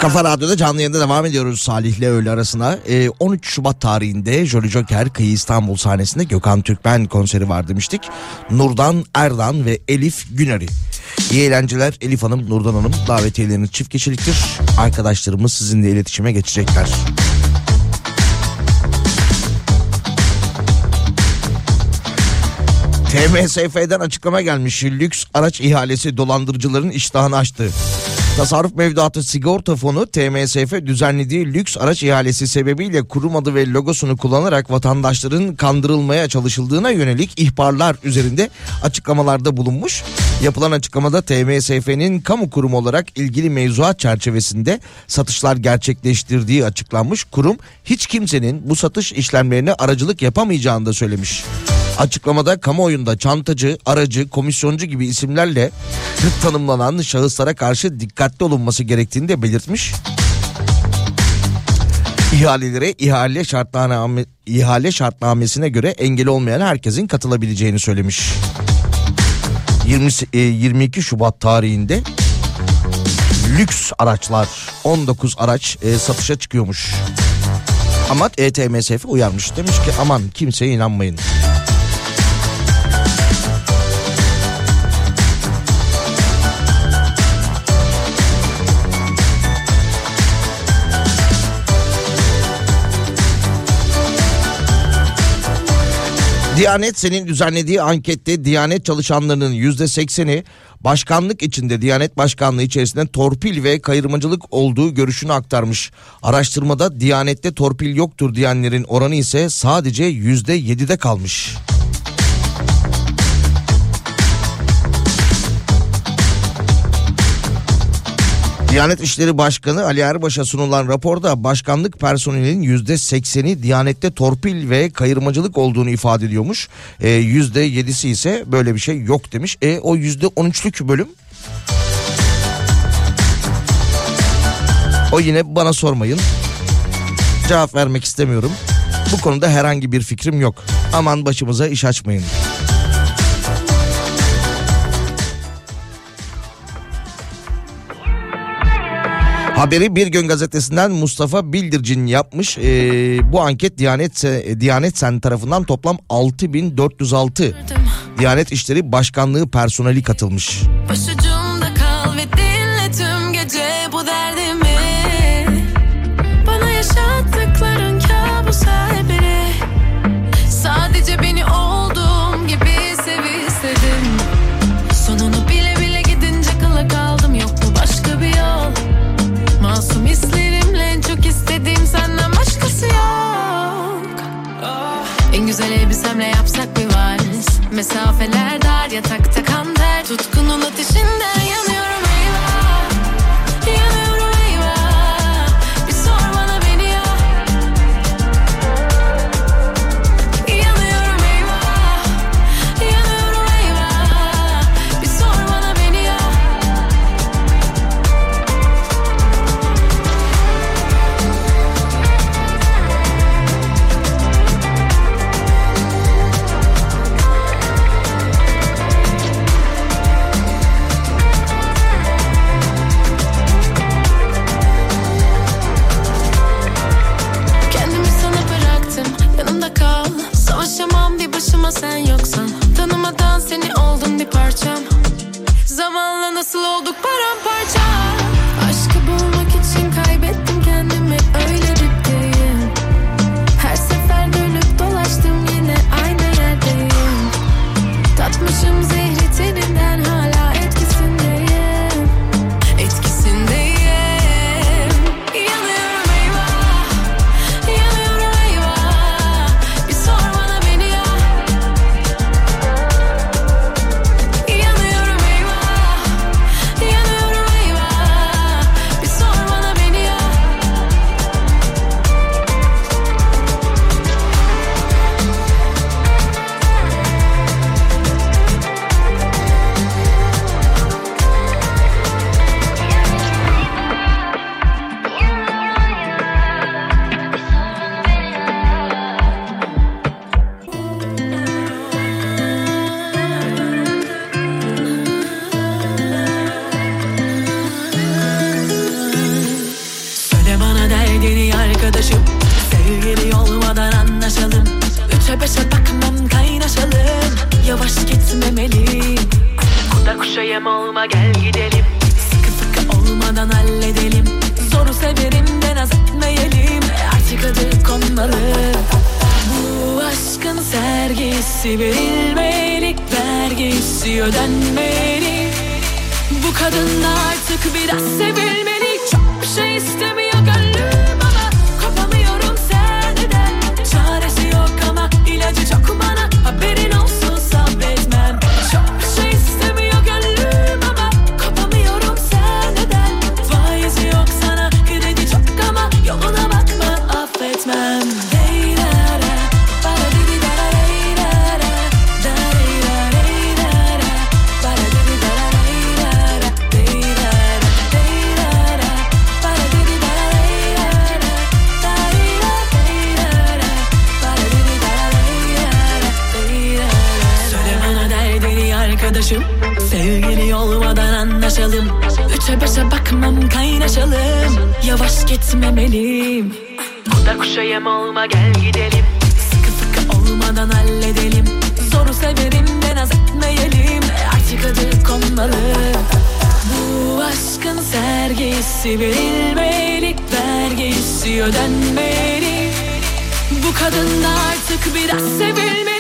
Kafa Radyo'da canlı yayında devam ediyoruz Salih'le öğle arasına. Ee, 13 Şubat tarihinde Jolly Joker Kıyı İstanbul sahnesinde Gökhan Türkmen konseri var demiştik. Nurdan Erdan ve Elif Güner'i. İyi eğlenceler Elif Hanım, Nurdan Hanım davetiyeleriniz çift kişiliktir. Arkadaşlarımız sizinle iletişime geçecekler. TMSF'den açıklama gelmiş. Lüks araç ihalesi dolandırıcıların iştahını açtı. Tasarruf Mevduatı Sigorta Fonu TMSF düzenlediği lüks araç ihalesi sebebiyle kurum adı ve logosunu kullanarak vatandaşların kandırılmaya çalışıldığına yönelik ihbarlar üzerinde açıklamalarda bulunmuş. Yapılan açıklamada TMSF'nin kamu kurumu olarak ilgili mevzuat çerçevesinde satışlar gerçekleştirdiği açıklanmış. Kurum hiç kimsenin bu satış işlemlerine aracılık yapamayacağını da söylemiş. Açıklamada kamuoyunda çantacı, aracı, komisyoncu gibi isimlerle [laughs] tanımlanan şahıslara karşı dikkatli olunması gerektiğini de belirtmiş. İhalelere ihale şartname ihale şartnamesine göre engel olmayan herkesin katılabileceğini söylemiş. 20, e, 22 Şubat tarihinde lüks araçlar 19 araç e, satışa çıkıyormuş. Ama E ETMSF uyarmış demiş ki aman kimseye inanmayın. Diyanet senin düzenlediği ankette Diyanet çalışanlarının yüzde sekseni başkanlık içinde Diyanet Başkanlığı içerisinde torpil ve kayırmacılık olduğu görüşünü aktarmış. Araştırmada Diyanet'te torpil yoktur diyenlerin oranı ise sadece yüzde yedide kalmış. Diyanet İşleri Başkanı Ali Erbaş'a sunulan raporda başkanlık personelinin yüzde sekseni Diyanet'te torpil ve kayırmacılık olduğunu ifade ediyormuş. Ee, Yüzde yedisi ise böyle bir şey yok demiş. E o yüzde on üçlük bölüm O yine bana sormayın. Cevap vermek istemiyorum. Bu konuda herhangi bir fikrim yok. Aman başımıza iş açmayın. Haberi Bir Gün Gazetesi'nden Mustafa Bildircin yapmış. Ee, bu anket Diyanet Diyanet Sen tarafından toplam 6406 Diyanet İşleri Başkanlığı personeli katılmış. Başucumda Mesafeler dar yatakta olma gel gidelim. Sıkı fıkı olmadan halledelim. Zoru severim de naz etmeyelim. Artık adı konmalı. Bu aşkın sergisi verilmeli Vergisi ödenmeli. Bu kadın artık biraz sevilmeli. Çok bir şey istemiyor Yavaş gitmemeliyim. Kurda kuşa yem olma gel gidelim. Sıkı sıkı olmadan halledelim. Zoru severim de naz etmeyelim. Artık adı konmalı. Bu aşkın sergisi verilmeli Vergisi ödenmeli. Bu kadın da artık biraz sevilmeli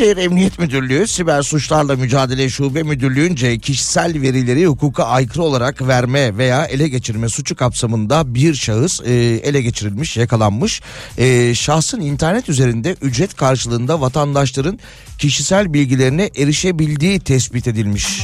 Eskişehir Emniyet Müdürlüğü Siber Suçlarla Mücadele Şube Müdürlüğü'nce kişisel verileri hukuka aykırı olarak verme veya ele geçirme suçu kapsamında bir şahıs e, ele geçirilmiş, yakalanmış. E, şahsın internet üzerinde ücret karşılığında vatandaşların kişisel bilgilerine erişebildiği tespit edilmiş.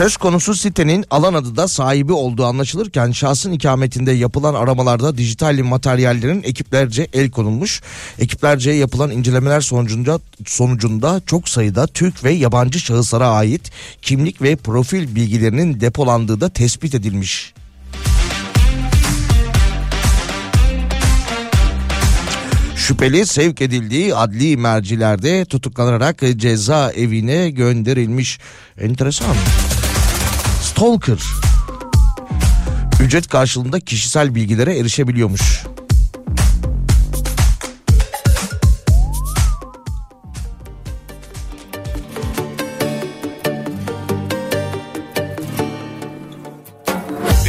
Söz konusu sitenin alan adı da sahibi olduğu anlaşılırken şahsın ikametinde yapılan aramalarda dijital materyallerin ekiplerce el konulmuş. Ekiplerce yapılan incelemeler sonucunda sonucunda çok sayıda Türk ve yabancı şahıslara ait kimlik ve profil bilgilerinin depolandığı da tespit edilmiş. Şüpheli sevk edildiği adli mercilerde tutuklanarak ceza evine gönderilmiş. Enteresan. Stalker. Ücret karşılığında kişisel bilgilere erişebiliyormuş.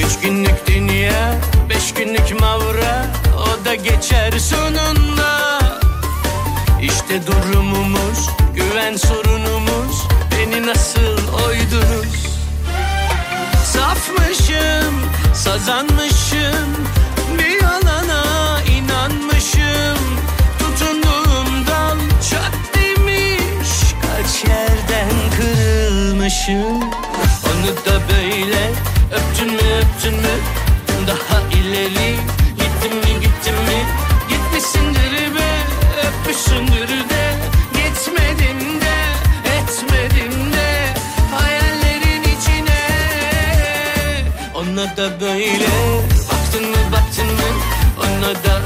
Üç günlük dünya, beş günlük mavra O da geçer sonunda İşte durumumuz, güven sorunumuz sazanmışım Bir yalana inanmışım. Tutunduğum dal çat demiş. Kaç yerden kırılmışım. Onu da böyle öptün mü öptün mü? Daha ileri gittin mi gittin mi? Gitmişsindir be öpmüşsündür de Ona da böyle baktın mı baktın mı? Ona da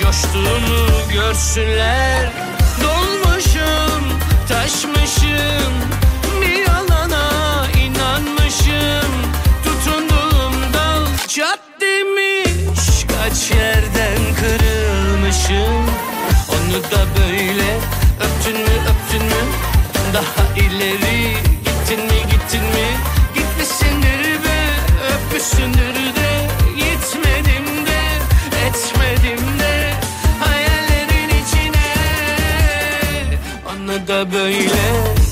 coştuğumu görsünler. Dolmuşum, taşmışım Bir yalana inanmışım. Tutunduğum dal çat demiş Kaç yerden kırılmışım. Onu da böyle öptün mü öptün mü? Daha ileri gittin mi gittin mi? Gitmişsindir be öpmüşsündür böyle.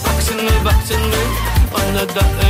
Baktın mı baktın mı? Ona da öyle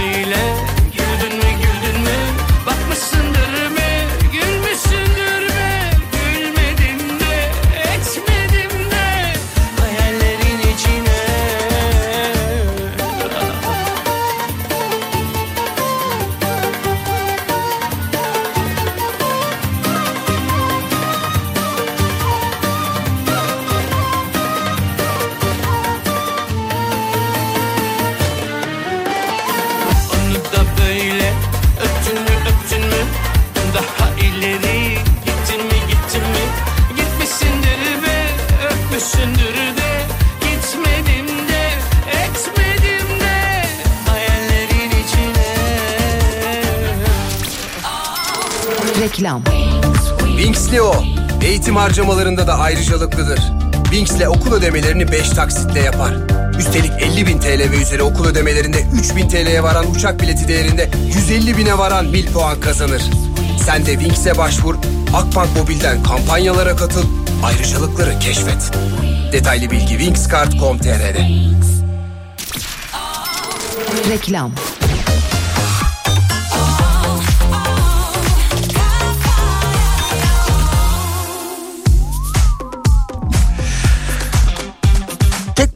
ödemelerini 5 taksitle yapar. Üstelik 50 bin TL ve üzeri okul ödemelerinde 3000 TL'ye varan uçak bileti değerinde 150 bine varan mil puan kazanır. Sen de Binks'e başvur, Akbank Mobil'den kampanyalara katıl, ayrıcalıkları keşfet. Detaylı bilgi winkskart.com.tr'de. Reklam.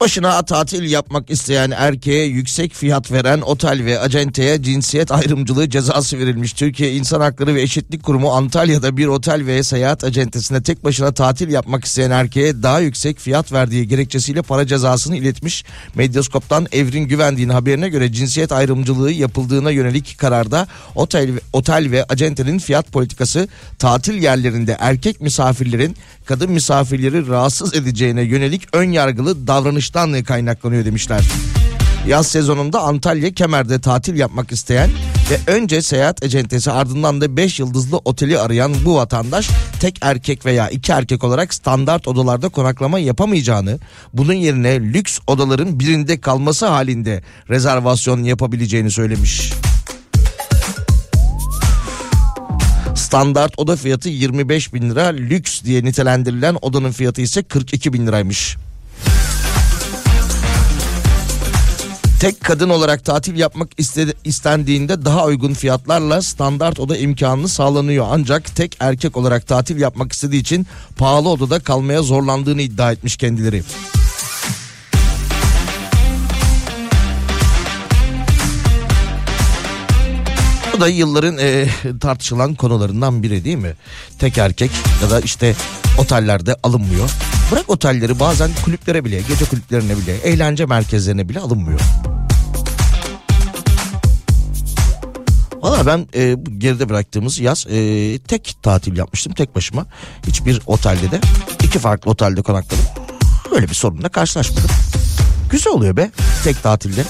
Başına tatil yapmak isteyen erkeğe yüksek fiyat veren otel ve acenteye cinsiyet ayrımcılığı cezası verilmiş. Türkiye İnsan Hakları ve Eşitlik Kurumu Antalya'da bir otel ve seyahat acentesine tek başına tatil yapmak isteyen erkeğe daha yüksek fiyat verdiği gerekçesiyle para cezasını iletmiş. Medyaskop'tan Evrin Güvendiğin haberine göre cinsiyet ayrımcılığı yapıldığına yönelik kararda otel, otel ve acentenin fiyat politikası tatil yerlerinde erkek misafirlerin kadın misafirleri rahatsız edeceğine yönelik ön yargılı davranıştan kaynaklanıyor demişler. Yaz sezonunda Antalya Kemer'de tatil yapmak isteyen ve önce seyahat acentesi ardından da 5 yıldızlı oteli arayan bu vatandaş tek erkek veya iki erkek olarak standart odalarda konaklama yapamayacağını, bunun yerine lüks odaların birinde kalması halinde rezervasyon yapabileceğini söylemiş. Standart oda fiyatı 25 bin lira, lüks diye nitelendirilen odanın fiyatı ise 42 bin liraymış. Tek kadın olarak tatil yapmak istedi, istendiğinde daha uygun fiyatlarla standart oda imkanını sağlanıyor. Ancak tek erkek olarak tatil yapmak istediği için pahalı odada kalmaya zorlandığını iddia etmiş kendileri. Bu da yılların e, tartışılan konularından biri değil mi? Tek erkek ya da işte otellerde alınmıyor. Bırak otelleri bazen kulüplere bile, gece kulüplerine bile, eğlence merkezlerine bile alınmıyor. Valla ben e, geride bıraktığımız yaz e, tek tatil yapmıştım tek başıma. Hiçbir otelde de iki farklı otelde konakladım. Böyle bir sorunla karşılaşmadım. Güzel oluyor be tek tatilde.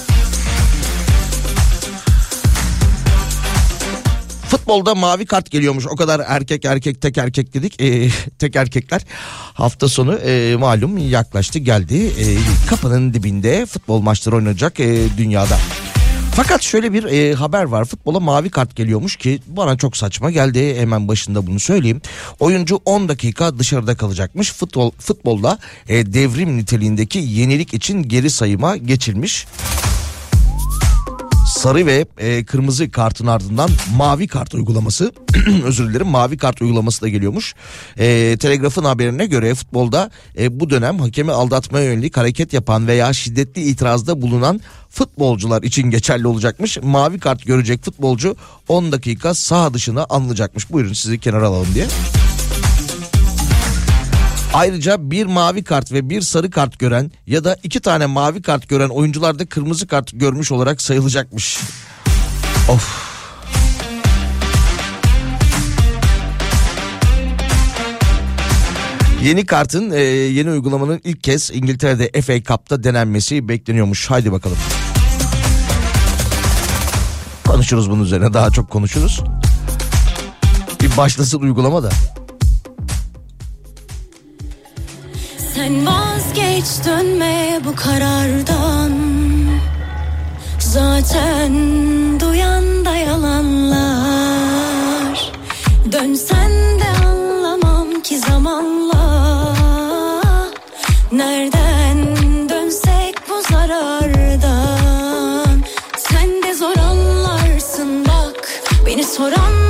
Futbolda mavi kart geliyormuş. O kadar erkek erkek tek erkek dedik. E, [laughs] tek erkekler hafta sonu e, malum yaklaştı geldi. E, kapının dibinde futbol maçları oynanacak e, dünyada. Fakat şöyle bir e, haber var. Futbola mavi kart geliyormuş ki bana çok saçma geldi. Hemen başında bunu söyleyeyim. Oyuncu 10 dakika dışarıda kalacakmış. Futbol futbolda e, devrim niteliğindeki yenilik için geri sayıma geçilmiş sarı ve e, kırmızı kartın ardından mavi kart uygulaması [clears throat] özür dilerim mavi kart uygulaması da geliyormuş. E, Telegraf'ın haberine göre futbolda e, bu dönem hakemi aldatmaya yönelik hareket yapan veya şiddetli itirazda bulunan futbolcular için geçerli olacakmış. Mavi kart görecek futbolcu 10 dakika saha dışına alınacakmış. Buyurun sizi kenara alalım diye. Ayrıca bir mavi kart ve bir sarı kart gören ya da iki tane mavi kart gören oyuncular da kırmızı kart görmüş olarak sayılacakmış. Of. Yeni kartın e, yeni uygulamanın ilk kez İngiltere'de FA Cup'ta denenmesi bekleniyormuş. Haydi bakalım. Konuşuruz bunun üzerine daha çok konuşuruz. Bir başlasın uygulama da. Sen vazgeç dönme bu karardan. Zaten duyan da yalanlar. Dönsen de anlamam ki zamanla. Nereden dönsek bu zarardan? Sen de zor anlarsın bak Beni soran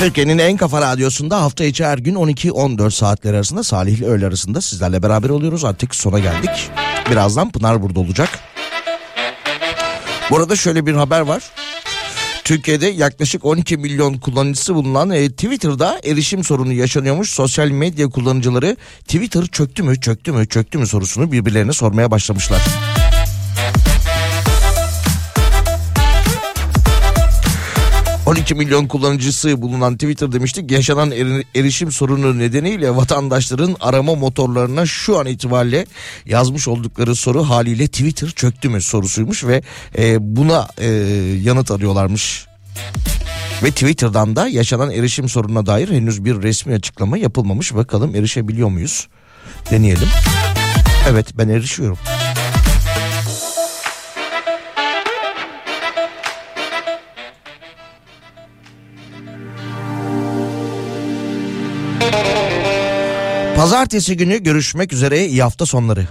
Türkiye'nin en kafa radyosunda hafta içi her gün 12-14 saatler arasında Salih ile öğle arasında sizlerle beraber oluyoruz. Artık sona geldik. Birazdan Pınar burada olacak. Bu arada şöyle bir haber var. Türkiye'de yaklaşık 12 milyon kullanıcısı bulunan e, Twitter'da erişim sorunu yaşanıyormuş. Sosyal medya kullanıcıları Twitter çöktü mü çöktü mü çöktü mü sorusunu birbirlerine sormaya başlamışlar. ...12 milyon kullanıcısı bulunan Twitter demiştik... ...yaşanan eri- erişim sorunu nedeniyle... ...vatandaşların arama motorlarına şu an itibariyle... ...yazmış oldukları soru haliyle Twitter çöktü mü sorusuymuş... ...ve e, buna e, yanıt arıyorlarmış. Ve Twitter'dan da yaşanan erişim sorununa dair henüz bir resmi açıklama yapılmamış. Bakalım erişebiliyor muyuz? Deneyelim. Evet ben erişiyorum. Pazartesi günü görüşmek üzere iyi hafta sonları.